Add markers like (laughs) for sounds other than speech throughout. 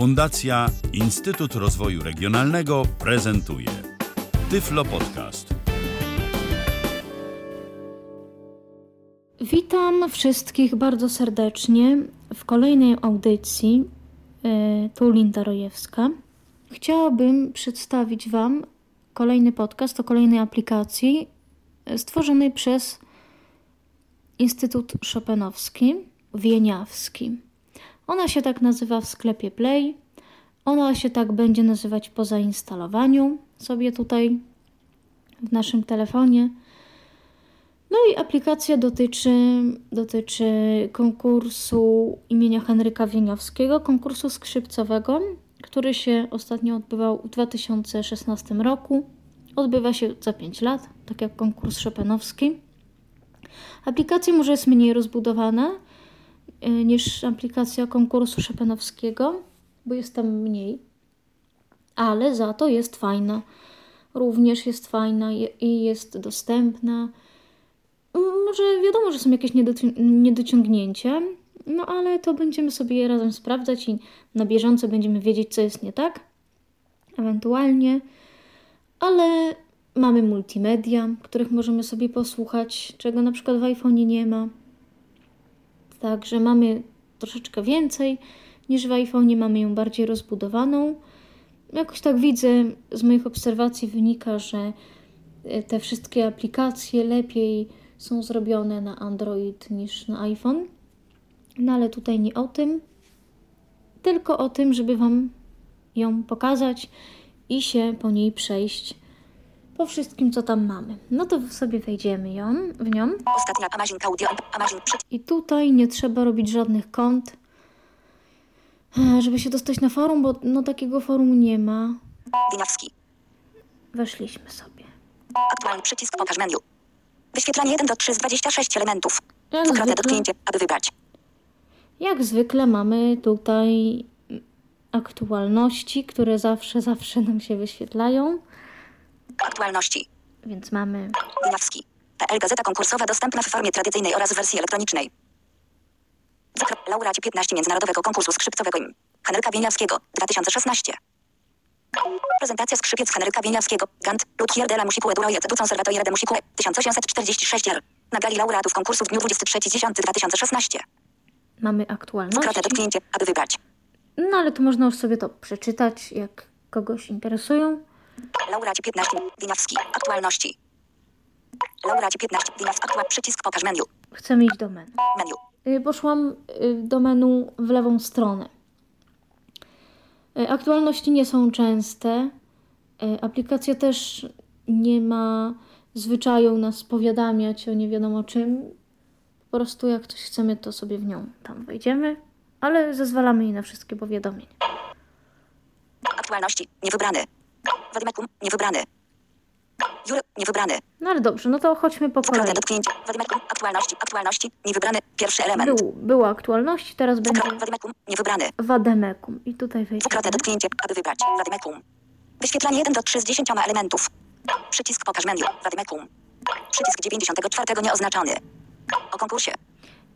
Fundacja Instytut Rozwoju Regionalnego prezentuje Tyflo Podcast. Witam wszystkich bardzo serdecznie w kolejnej audycji. e, Tu Linda Rojewska. Chciałabym przedstawić Wam kolejny podcast o kolejnej aplikacji e, stworzonej przez Instytut Chopinowski Wieniawski. Ona się tak nazywa w sklepie Play. Ona się tak będzie nazywać po zainstalowaniu sobie tutaj w naszym telefonie. No i aplikacja dotyczy, dotyczy konkursu imienia Henryka Wieniawskiego, konkursu skrzypcowego, który się ostatnio odbywał w 2016 roku. Odbywa się za 5 lat, tak jak konkurs Chopinowski. Aplikacja może jest mniej rozbudowana niż aplikacja konkursu Chopinowskiego, bo jest tam mniej, ale za to jest fajna. Również jest fajna i jest dostępna. Może wiadomo, że są jakieś niedoci- niedociągnięcia, no ale to będziemy sobie je razem sprawdzać i na bieżąco będziemy wiedzieć, co jest nie tak, ewentualnie. Ale mamy multimedia, których możemy sobie posłuchać, czego na przykład w iPhone'ie nie ma. Także mamy troszeczkę więcej niż w iPhone'ie, mamy ją bardziej rozbudowaną. Jakoś tak widzę, z moich obserwacji wynika, że e, te wszystkie aplikacje lepiej są zrobione na Android niż na iPhone. No ale tutaj nie o tym, tylko o tym, żeby Wam ją pokazać i się po niej przejść. Po wszystkim, co tam mamy. No to sobie wejdziemy ją, w nią. Ostatnia Amazon Audio, Amazon I tutaj nie trzeba robić żadnych kont, żeby się dostać na forum, bo no takiego forum nie ma. Winiawski. Weszliśmy sobie. Aktualny przycisk pokaż menu. Wyświetlanie 1 do 3 z 26 elementów. Dwukrotne dotknięcie, aby wybrać. jak zwykle mamy tutaj aktualności, które zawsze, zawsze nam się wyświetlają. Aktualności. Więc mamy Winiawski. PL Gazeta konkursowa dostępna w formie tradycyjnej oraz w wersji elektronicznej. Laureaci 15 Międzynarodowego Konkursu Skrzypcowego im. Henryka Wieniawskiego, 2016. Prezentacja skrzypiec Henryka Wieniawskiego, Gant, Luthier de la Musique du Royet du Conservatoire de Musique, 1846 r. Na gali laureatów konkursu w dniu 23.10.2016. mamy Dwukrotne aktualności. dotknięcie, aby wybrać. No ale tu można już sobie to przeczytać, jak kogoś interesują. Laureaci 15. Winiawski. Aktualności. Laureaci 15. Winiawski. Aktual. Przycisk pokaż menu. Chcemy iść do menu. Menu. Y, Poszłam y, do menu w lewą stronę. Y, Aktualności nie są częste. Aplikacja też nie ma zwyczaju nas powiadamiać o nie wiadomo czym. Po prostu jak coś chcemy, to sobie w nią tam wejdziemy, ale zezwalamy jej na wszystkie powiadomienia. Aktualności. Niewybrany. Wadimekum. Niewybrany. Jur. Niewybrany. No ale dobrze, no to chodźmy po kolei. Dotknięcie. Aktualności. Aktualności. Niewybrany. Pierwszy element. Był, była aktualności, teraz będzie. Wadimekum. Niewybrany. wademekum. I tutaj wejdziemy. Dwukrotne dotknięcie. Aby wybrać. Wadimekum. Wyświetlanie 1 do 3 z 10 elementów. Przycisk pokaż menu. Wadimekum. Przycisk 94 nieoznaczony. O konkursie.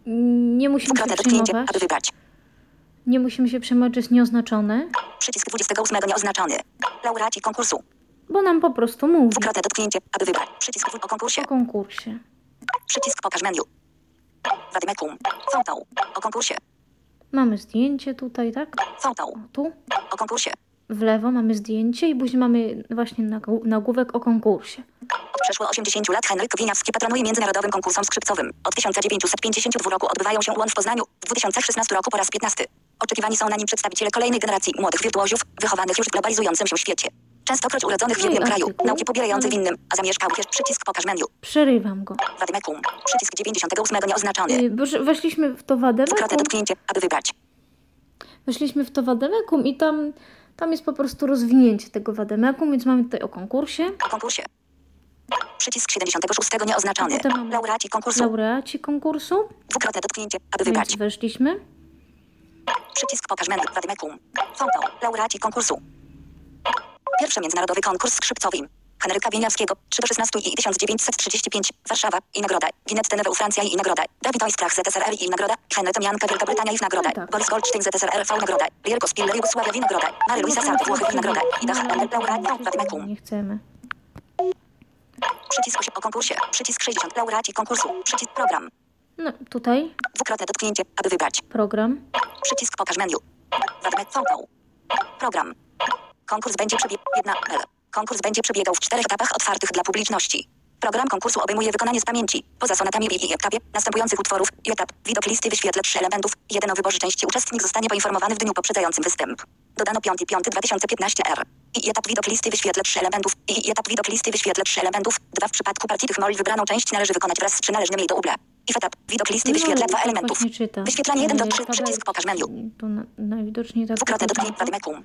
Nie musimy się Dwukrotne dotknięcie. przejmować. Aby wybrać. Nie musimy się przejmować, że jest nieoznaczone, Przycisk 28 nieoznaczony. Laureaci konkursu. bo nam po prostu mówi Dwukrotne dotknięcie, aby wybrać. Przycisk w- o konkursie. o konkursie. Przycisk pokaż menu. Wadymekum. Fotą. O konkursie. Mamy zdjęcie tutaj, tak? Fotą. O, tu. O konkursie. W lewo mamy zdjęcie i później mamy właśnie nagł- nagłówek o konkursie. Od przeszło 80 lat Henryk Winiawski patronuje międzynarodowym konkursom skrzypcowym. Od 1952 roku odbywają się on w Poznaniu. W 2016 roku po raz 15. Oczekiwani są na nim przedstawiciele kolejnej generacji młodych wirtuozów, wychowanych już w globalizującym się świecie. Częstokroć urodzonych w innym kraju, artykuł. nauki pobierających w innym, a zamieszkałych przycisk pokaż menu. Przerywam go. Wadymekum. Przycisk 98 nieoznaczony. Yy, bo że weszliśmy w to Dwukrotne wademekum, dotknięcie, aby wybrać. weszliśmy w to wademekum i tam, tam jest po prostu rozwinięcie tego wademekum, więc mamy tutaj o konkursie. O konkursie. Przycisk 76 nieoznaczony. Potem mamy Laureaci konkursu. Laureaci konkursu, Dwukrotne dotknięcie, aby wybrać. więc weszliśmy. Przycisk pokaż menu. Wadymekum. Fotą. Laureaci konkursu. Pierwszy międzynarodowy konkurs skrzypcowy. Henryka Wieniawskiego, 3 do 16 i 1935, Warszawa, i nagroda. Ginette Neue Francja i nagroda. David Oistrakh ZSRR i nagroda. Henry Tomianka Wielka Brytania i nagroda. Tak. Boris Goldstein ZSRR V nagroda. Lierko Spiller Jugosławia i nagroda. Mary Luisa Sartre Włochy i nagroda. Ida Handel Laureat Wadymekum. Nie chcemy. Przycisk 8 o konkursie. Przycisk 60 laureaci konkursu. Przycisk program. No, tutaj Dwukrotne dotknięcie, aby wybrać. program. Przycisk pokaż menu. Wadme fotą. Program. Konkurs będzie przebiegał. Jedna L. Konkurs będzie przebiegał w czterech etapach otwartych dla publiczności. Program konkursu obejmuje wykonanie z pamięci, poza sonatami i etapie, następujących utworów i etap. Widok listy wyświetla trzy elementów. Jeden o wyborze części uczestnik zostanie poinformowany w dniu poprzedzającym występ. Dodano 5.5.2015 R. I etap widok listy wyświetla trzy elementów. I etap widok listy wyświetla trzy elementów. Dwa w przypadku partii tych mol wybraną część należy wykonać wraz z przynależnym jej do ubla. I etap widok listy wyświetla dwa tak elementów. Wyświetlanie 1 do E, 3, Paweł, przycisk pokaż menu. To na, najwidoczniej tak. Dwukrotne dotknięcie wadymekum.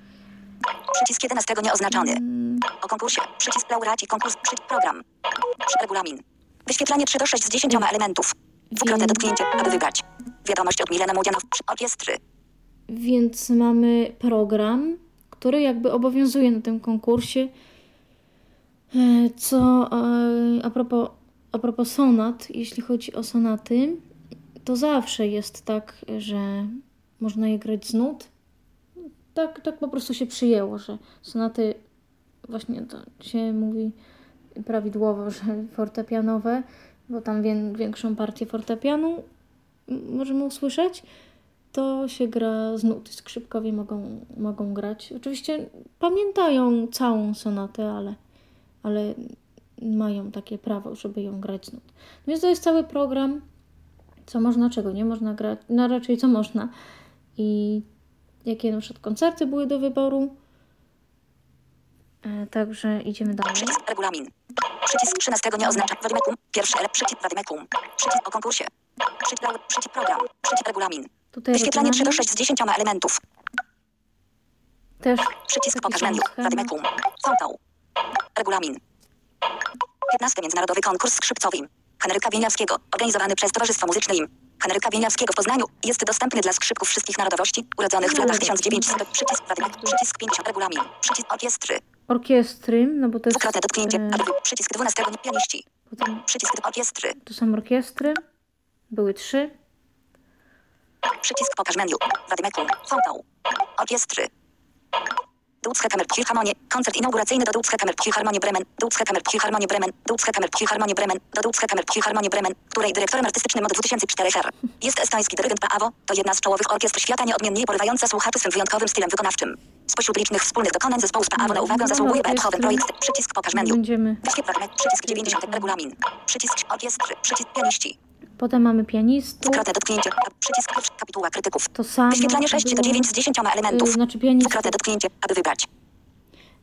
Przycisk 11 nieoznaczony. Mm, O konkursie. Przycisk laureaci konkurs. Przycisk program. Przy- Regulamin. Wyświetlanie 3 do 6 z 10 elementów. Dwukrotne Więc- dotknięcie, aby wybrać. Wiadomość od Milena Młodzianow. Przy- Orkiestry. Więc mamy program, który jakby obowiązuje na tym konkursie. E, Co e, a propos, a propos sonat, jeśli chodzi o sonaty, to zawsze jest tak, że można je grać z nut. Tak, tak po prostu się przyjęło, że sonaty, właśnie to się mówi prawidłowo, że fortepianowe, bo tam wię, większą partię fortepianu możemy usłyszeć to się gra z nut. Skrzypkowie mogą, mogą grać. Oczywiście pamiętają całą sonatę, ale, ale mają takie prawo, żeby ją grać z nut. Więc to jest cały program, co można, czego nie można grać. No raczej co można. I jakie na przykład koncerty były do wyboru. E, także idziemy dalej. Przycisk regulamin. Przycisk 13 nie oznacza wadymekum. Pierwszy ele. Przycisk wadymekum. Przycisk o konkursie. Przycisk, przycisk program. Przycisk regulamin. Tutaj Wyświetlanie 3 do regulamin. 6 z 10 elementów. Też Przycisk pokaż menu. Wadymekum. Fotą. Regulamin. 15 Międzynarodowy Konkurs Skrzypcowy. Henryka Wieniawskiego, organizowany przez Towarzystwo Muzyczne IM. Henryka Wieniawskiego w Poznaniu jest dostępny dla skrzypków wszystkich narodowości, urodzonych w latach 1900. Przycisk przycisk 5 regulamin, przycisk orkiestry, Orkiestry, no bo to jest... dwukrotne dotknięcie, e, aby przycisk 12 pianiści, potem przycisk orkiestry, to są orkiestry. Były trzy. przycisk pokaż menu, wadymekum, fotą, orkiestry. Kamer Philharmonie, koncert inauguracyjny do Kamer Philharmonie Bremen, Kamer Philharmonie Bremen, Kamer Philharmonie Bremen, do Kamer Philharmonie Bremen, której dyrektorem artystycznym od 2004 R. Jest estoński dyrygent Paavo, to jedna z czołowych orkiestr świata nieodmiennie porywająca słuchaczy swym wyjątkowym stylem wykonawczym. Spośród licznych wspólnych dokonań zespołu z Paavo na uwagę zasługuje Beethoven. Projekt, przycisk pokaż menu. Będziemy. Wyświetlamy, przycisk 90 regulamin, przycisk orkiestry, przycisk pianiści, Potem mamy pianistów. dwukrotne dotknięcie, przycisk kapituła krytyków. To samo. Wyświetlanie 6 do było, 9 z 10 y, elementów. Znaczy pianistów, Dwukrotne dotknięcie, aby wybrać.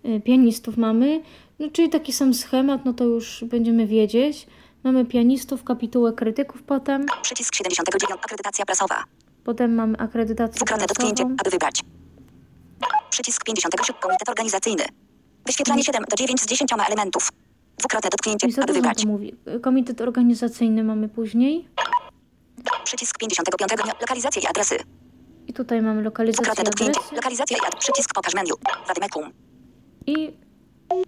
y, pianistów mamy. No, czyli taki sam schemat, no to już będziemy wiedzieć. Mamy pianistów, kapitułę krytyków potem. Przycisk 79. Akredytacja prasowa. Potem mamy akredytację Dwukrotne dotknięcie, prasową. aby wybrać. Przycisk 57. Komitet organizacyjny. Wyświetlanie 7 do 9 z 10 elementów. Dwukrotne dotknięcie, aby wybrać. mówi. Komitet organizacyjny mamy później. Przycisk 55. dnia. Lokalizacje i adresy. I tutaj mamy lokalizację Dwukrotne dotknięcie. Lokalizacja i ad... Przycisk pokaż menu. Wadymekum. I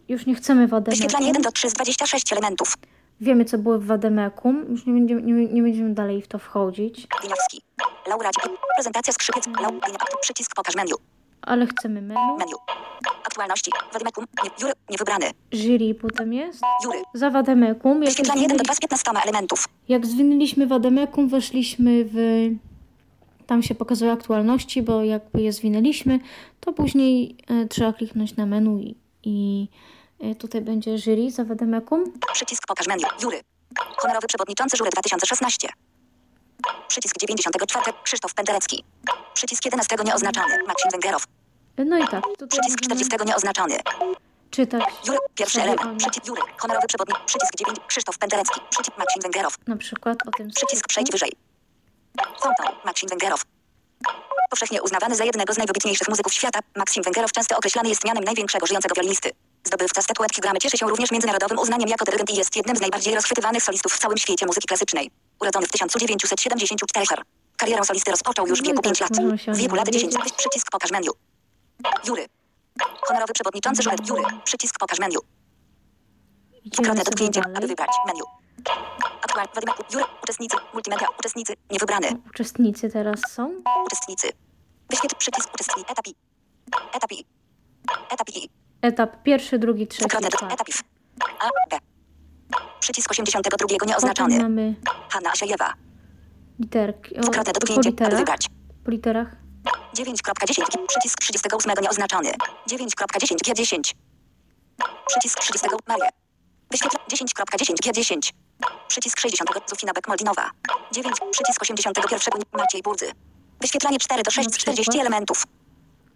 już nie chcemy Wyświetlanie wademekum. 1 do 3 z 26 elementów. Wiemy, co było w wademekum. Już nie będziemy, nie, nie będziemy dalej w to wchodzić. Winiowski. Laureaci. Prezentacja skrzypiec. Lau... Przycisk pokaż menu. Ale chcemy menu. Menu. Aktualności. Wadymekum. Nie, jury. Niewybrany. Jury potem jest. Jury. Za wademekum. Jak Wyświetlanie 1 do zwinęli- 2 z 15 elementów. Jak zwinęliśmy wademekum, weszliśmy w... Tam się pokazują aktualności, bo jakby je zwinęliśmy, to później e, trzeba kliknąć na menu i, i e, tutaj będzie jury za wademekum. Przycisk pokaż menu. Jury. Honorowy przewodniczący jury 2016. Przycisk 94. Krzysztof Penderecki. Przycisk 11 nieoznaczony. Maksim Węgerow. No i tak, Przycisk możemy 40 nieoznaczony. czytać Jury. Pierwszy element. Przycisk Jury. Honorowy przewodniczący. Przycisk 9. Krzysztof Penderecki. Przycisk Maksim Węgerow. na przykład o tym Przycisk przejdź wyżej. Fontą. Maksim Węgerow. Powszechnie uznawany za jednego z najwybitniejszych muzyków świata, Maksim Węgerow często określany jest mianem największego żyjącego wiolinisty. Zdobywca statuetki Grammy cieszy się również międzynarodowym uznaniem jako dyrygent i jest jednym z najbardziej rozchwytywanych solistów w całym świecie muzyki klasycznej. Urodzony w 1974 r. Karierę solisty rozpoczął już w wieku tak, 5 lat. W wieku lat 10 dowiedzieć. przycisk pokaż menu. Jury. Honorowy przewodniczący jury. Jury. Przycisk pokaż menu. Dwukrotne dotknięcie, aby wybrać menu. Aktualnie, Wadimeku, Jure, uczestnicy, multimedia, uczestnicy, niewybrany, Uczestnicy teraz są. uczestnicy. Wyświetl przycisk uczestnicy, etap I. Etap I. Etap I. Etap pierwszy, drugi, trzeci, etap. A, B. Przycisk 82 Potem nieoznaczony. mamy Hanna Asiejewa. literki. O, Dwukrotne po dotknięcie, aby literach. wybrać. Po literach. 9.10. Przycisk 38 nieoznaczony. 9.10 G10. Przycisk 30 Marię. Wyświetl 10.10 G10. Przycisk 60 Zufina Beck-Moldinowa. 9. Przycisk 81 Maciej Burdzy. Wyświetlanie 4 do 6 Na 40 przykład? elementów.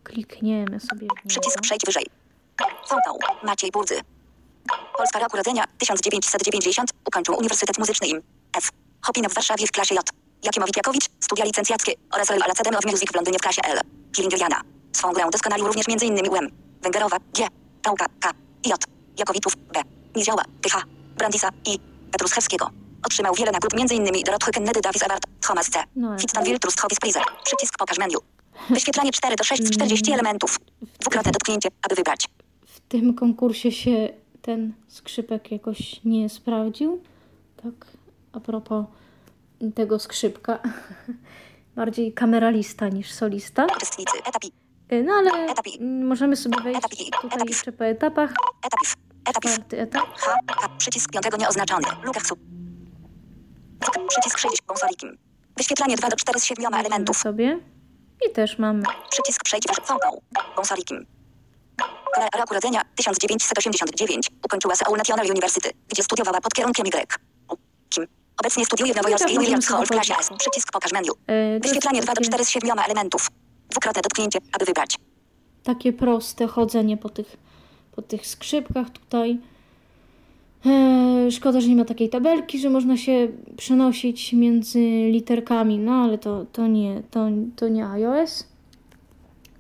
Klikniemy sobie Przycisk przejdź wyżej. Fałtał Maciej Burdzy. Polska rok urodzenia 1990. Ukończył Uniwersytet Muzyczny im. F. Hopin w Warszawie w klasie J. Jakimowicz Jakowicz, studia licencjackie oraz Royal Academy of Music w Londynie w klasie L. Killinger Jana. Swą grę doskonalił również m.in. UM. Węgerowa, G. Tałka, K. J. Jakowiczów, B. Nizioła, TH. Brandisa, I. Petruschewskiego. Otrzymał wiele nagród m.in. Dorothy Kennedy Davis Award, Thomas C. No, ale Fitzton Wiltrus Hovis Prize. Przycisk pokaż menu. Wyświetlanie 4 do 6 40 elementów. Dwukrotne dotknięcie, aby wybrać. W tym konkursie się ten skrzypek jakoś nie sprawdził. Tak, a propos tego skrzypka. (laughs) Bardziej kameralista niż solista. Y, No ale możemy sobie wejść tutaj jeszcze po etapach. Czwarty etap. Przycisk piątego nieoznaczony. Sub. Przycisk 6 bonsolikim. Wyświetlanie 2 do 4 z 7 Wejdziemy elementów. sobie. I też mamy Przycisk fałtał. Bonsolikim. Rok urodzenia 1989. Ukończyła Seoul National University, gdzie studiowała pod kierunkiem Y. Kim. Obecnie studiuje w nowojorskiej Williams Hall w klasie S. Przycisk pokaż menu. y, jest Wyświetlanie 2 do takie- 4 z 7 elementów. Dwukrotne dotknięcie, aby wybrać. takie proste chodzenie po tych, po tych skrzypkach tutaj. Eee, szkoda, że nie ma takiej tabelki, że można się przenosić między literkami, no ale to, to, nie, to, to nie iOS.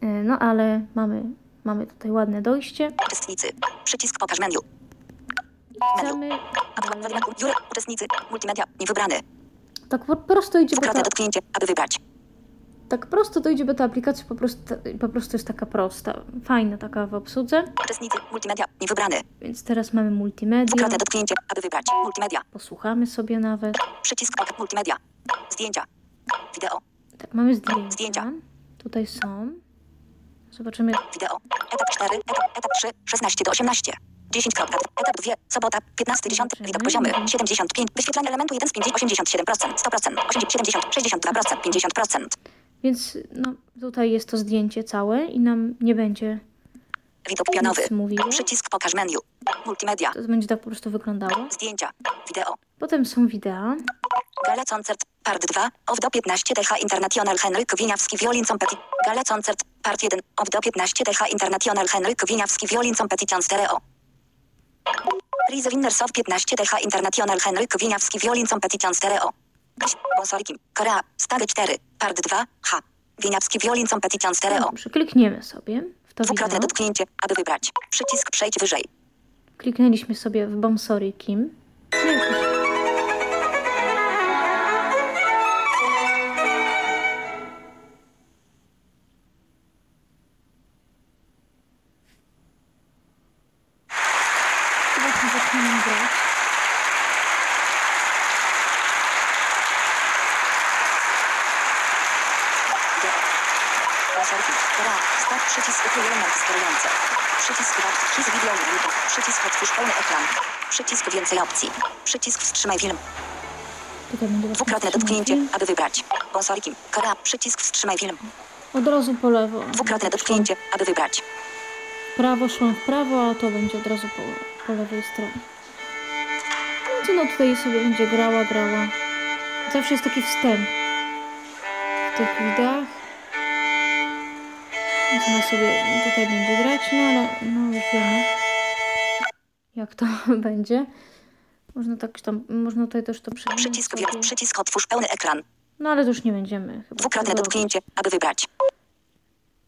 Eee, no ale mamy, mamy tutaj ładne dojście. Uczestnicy. Przycisk pokaż menu. Menu. Jure, uczestnicy, multimedia, niewybrany. tak po prostu idzie, bo Dwukrotne ta, dotknięcie, aby wybrać. tak prosto to idzie, bo ta aplikacja po prostu, po prostu jest taka prosta, fajna taka w obsłudze. Uczestnicy, multimedia, niewybrany. Więc teraz mamy multimedia, Dwukrotne dotknięcie, aby wybrać. Multimedia. posłuchamy sobie nawet. Przycisk pokaż multimedia. Zdjęcia. Wideo. Tak, mamy zdjęcia. Zdjęcia. Tutaj są. Zobaczymy. Wideo. Etap 4, etap, etap 3, 16 do 18. 10 kropka. Etap 2, sobota, 15 10, widok poziomy, 75, wyświetlanie elementu 1 z 5, 87%, 100%, 80, 70, 62%, 50%. Więc no, tutaj jest to zdjęcie całe i nam nie będzie Widok pionowy. mówiło. Przycisk pokaż menu. Multimedia. To będzie tak po prostu wyglądało. Zdjęcia. Wideo. Potem są wideo. Gala Concert, Part 2, of do 15 DH International Henryk Winiawski Violin Competi. Gala Concert, Part 1, of do 15 DH International Henryk Winiawski Violin Competition Stereo. Prize Winners of 15 DH International Henryk Winiawski Violin Competition Stereo. Bonsolikim, Korea, Stary 4, Part 2, H. Winiawski Violin Competition Stereo. Dobrze, klikniemy sobie w to Dwukrotne wideo. dotknięcie, aby wybrać. Przycisk przejdź wyżej. Kliknęliśmy sobie w Bomsory Kim. No przycisk element sterujący. Przycisk Wrap, His Video YouTube. Przycisk otwórz pełny ekran. Przycisk więcej opcji. Przycisk wstrzymaj film. Dwukrotne dotknięcie, aby wybrać. Bonsolikim. Korea. Przycisk wstrzymaj film. Od razu po lewo. Dwukrotne dotknięcie, aby wybrać. Prawo szłam w prawo, a to będzie od razu po, po lewej stronie. Więc no tutaj sobie będzie grała, grała. Zawsze jest taki wstęp w tych wideach. Więc ona sobie tutaj będzie grać, no ale no już wiemy jak to (laughs) będzie. Można tak tam, można tutaj też to przenieść Przycisk wiel, przycisk otwórz pełny ekran. No ale to już nie będziemy chyba Dwukrotne dotknięcie, aby wybrać.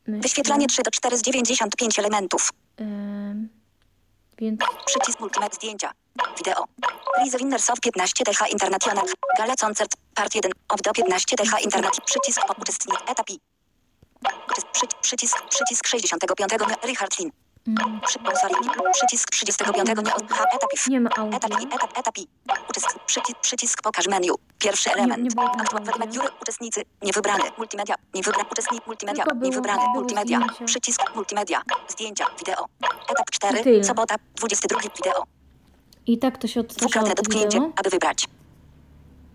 robić. Wyświetlanie 3 do 4 z 95 elementów. Ym, więc Przycisk multimed zdjęcia. Wideo. Prize Winners of 15 DH International. Gala Concert. Part 1. Of do 15 DH Internet. Przycisk uczestnik. Etap I. Przy, przycisk, przycisk 65. Richard Lin. Sorry, przycisk 35 nie etap. Nie ma audio. Etap etap, etap. Uczestnik, przycisk, przycisk pokaż menu. Pierwszy Nie- element. nie tam Aktualny jury, uczestnicy, niewybrany. Multimedia, niewybrany. Uczestnik, multimedia, było- niewybrany. było Multimedia, zdjęcie. przycisk, multimedia. Zdjęcia, wideo. Etap 4, I tyle. sobota, 22 wideo. I tak to się Dwukrotne to dotknięcie, aby wybrać.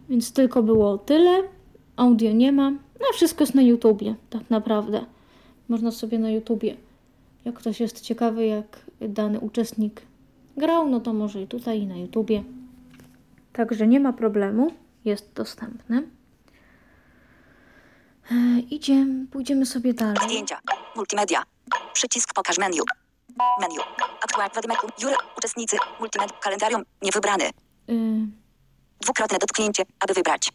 Więc tylko było tyle. Audio nie ma. No wszystko jest na YouTubie, tak naprawdę. Można sobie na YouTubie. Jak ktoś jest ciekawy, jak dany uczestnik grał, no to może i tutaj, i na YouTubie. Także nie ma problemu. Jest dostępne. E, idziemy, pójdziemy sobie dalej. Zdjęcia, multimedia. Przycisk pokaż menu. Menu. Aktualny wadymeku, jury, uczestnicy, multimedia, kalendarium, niewybrany. Y, Dwukrotne dotknięcie, aby wybrać.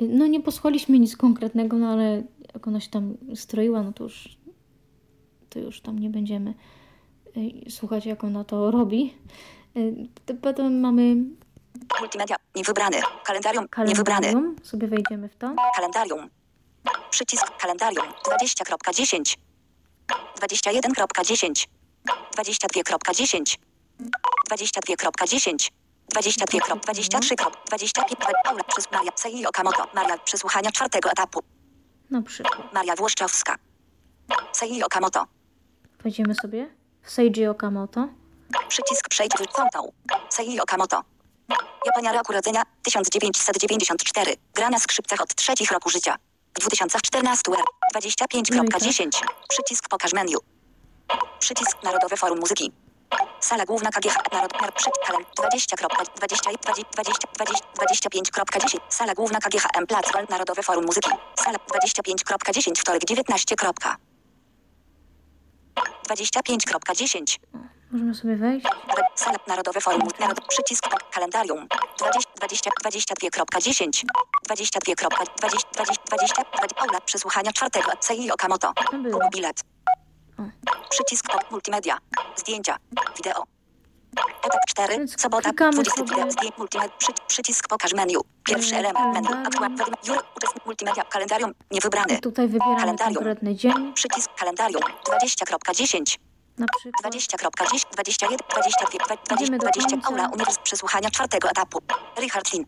No nie posłaliśmy nic konkretnego, no ale jak ona się tam stroiła, no to już, to już tam nie będziemy y, słuchać, jak ona to robi. Y, Potem mamy Multimedia, niewybrany. Kalendarium, niewybrany. kalendarium, sobie wejdziemy w to. Kalendarium. Przycisk kalendarium 20.10. 21.10. 22.10. 22.10. 22.23. 25. Paula przez Maria Seiji Okamoto. Maria przesłuchania czwartego etapu. Na przykład. Maria Włoszczowska. Seiji Okamoto. Wejdziemy sobie Seiji Okamoto. Przycisk przejdź w fotą. Seiji Okamoto. Japonia roku urodzenia 1994. Gra na skrzypcach od trzecich roku życia. W 2014 R 25.10. Przycisk pokaż menu. Przycisk Narodowe Forum Muzyki. Sala główna KGH Narod Nar przed kalem 20. 20 20 20 25.10 Sala główna KGHM Plac Wal Narodowe Forum Muzyki. Sala 25.10 wtorek 19. 25.10 Możemy sobie wejść. Sala Narodowe Forum Narod Przycisk Kalendarium 20 20 22.10 22. 20 20 20 Aula Przesłuchania czwartego Seiji Okamoto. Kup bilet O. Przycisk ok, Multimedia Zdjęcia Wideo Etap 4 Więc Sobota klikamy 20 sobie- wideo zdjęć Multimed przy, Przycisk Pokaż menu Pierwszy element menu. Aktualny Jury Uczestnik Multimedia Kalendarium Niewybrany I tutaj wybieramy Kalendarium. konkretny dzień. Przycisk Kalendarium 20.10 Na przykład 20.10, 21, 22, 20, Idziemy do 20, końca. Aula Uniwers przesłuchania czwartego etapu. Richard Lin.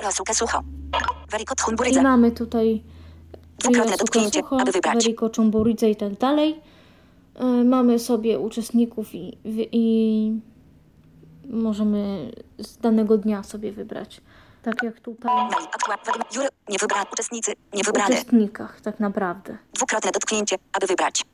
Rasuke Sucho. Werikot I Humburidze. mamy tutaj Dwukrotne dotknięcie, aby wybrać. Weriko i tak dalej. E, Mamy sobie uczestników i, i, możemy z danego dnia sobie wybrać. Tak jak tutaj. Aktualny. Jury. Niewybrany. Uczestnicy. w Niewybrany. uczestnikach tak naprawdę. Dwukrotne dotknięcie, aby wybrać.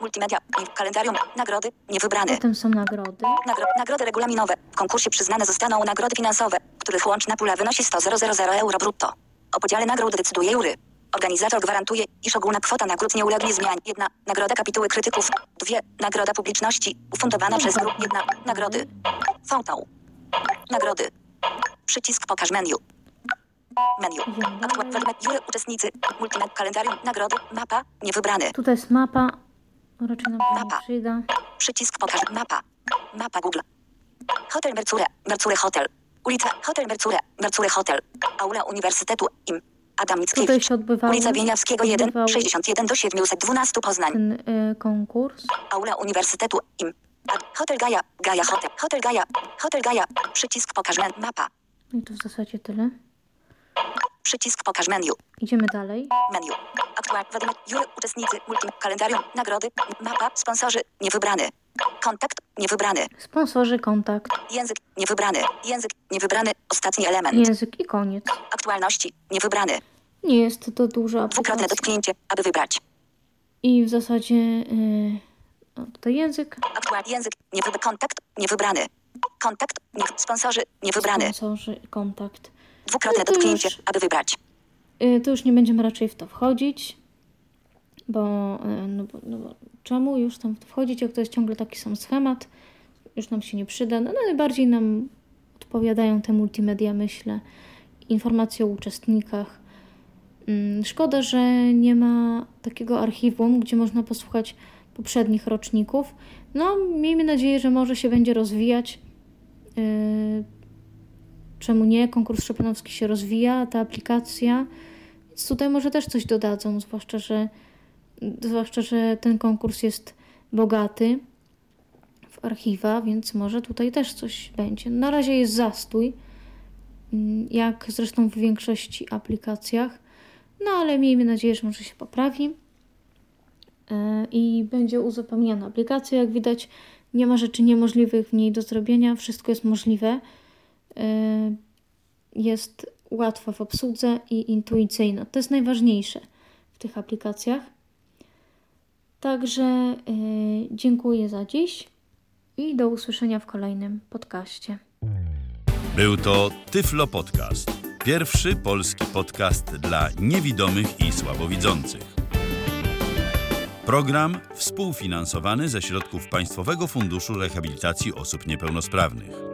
Multimedia. Nie- Kalendarium. Nagrody. Niewybrany. Potem są nagrody. Nagro nagrody regulaminowe. W konkursie przyznane zostaną nagrody finansowe, których łączna pula wynosi 100 000 euro brutto. O podziale nagród decyduje jury. Organizator gwarantuje, iż ogólna kwota nagród nie ulegnie zmianie. Jedna nagroda kapituły krytyków. Dwie nagroda publiczności, ufundowana przez grup. Jedna nagrody. Fotą. Nagrody. Przycisk pokaż menu. Menu. Dalej. jury, uczestnicy, multimed, kalendarium, nagrody, mapa, niewybrany. Tutaj jest mapa. Raczej nam Mapa. przyda. Przycisk pokaż mapa. Mapa Google. Hotel Mercure, Mercure Hotel. Ulica Hotel Mercure, Mercure Hotel. Aula Uniwersytetu im. Adam Tutaj Mickiewicz. się odbywały, Ulica Wieniawskiego 1, odbywał 61 do 712 Poznań. ten y, konkurs. Aula Uniwersytetu im. Hotel Gaja, Gaja Hotel, Hotel Gaja, Hotel Gaja. Przycisk pokaż men, mapa. I to w zasadzie tyle. Przycisk pokaż menu. Idziemy dalej. Menu. Aktualny wadymek, jury, uczestnicy, multi, kalendarium, nagrody, mapa, sponsorzy, niewybrany. Kontakt, niewybrany. Sponsorzy, kontakt, Język, niewybrany. Język, niewybrany. Ostatni element. język i koniec. Aktualności, niewybrany. Nie jest to duża Dwukrotne dotknięcie, aby wybrać. I w zasadzie y, o, tutaj język, Aktualny język, niewybrany. Kontakt, niewybrany. Kontakt, nie, sponsorzy, niewybrany. sponsorzy, kontakt. Dwukrotne No dotknięcie, już- aby wybrać. Y, to już nie będziemy raczej w to wchodzić, bo, y, no bo, no bo czemu już tam wchodzić, jak to jest ciągle taki sam schemat, już nam się nie przyda. No najbardziej nam odpowiadają te multimedia, myślę, informacje o uczestnikach. Mm, Szkoda, że nie ma takiego archiwum, gdzie można posłuchać poprzednich roczników. No, miejmy nadzieję, że może się będzie rozwijać. Yy, czemu nie? Konkurs Szopenowski się rozwija, ta aplikacja. Więc tutaj może też coś dodadzą, zwłaszcza, że, zwłaszcza, że ten konkurs jest bogaty. archiwa, więc może tutaj też coś będzie. Na razie jest zastój, mm, jak zresztą w większości aplikacjach, no ale miejmy nadzieję, że może się poprawi e, i będzie uzupełniana aplikacja. Jak widać, nie ma rzeczy niemożliwych w niej do zrobienia, wszystko jest możliwe. E, jest łatwa w obsłudze i intuicyjna. To jest najważniejsze w tych aplikacjach. Także yy, dziękuję za dziś i do usłyszenia w kolejnym podcaście. Był to Tyflo Podcast. Pierwszy polski podcast dla niewidomych i słabowidzących. Program współfinansowany ze środków Państwowego Funduszu Rehabilitacji Osób Niepełnosprawnych.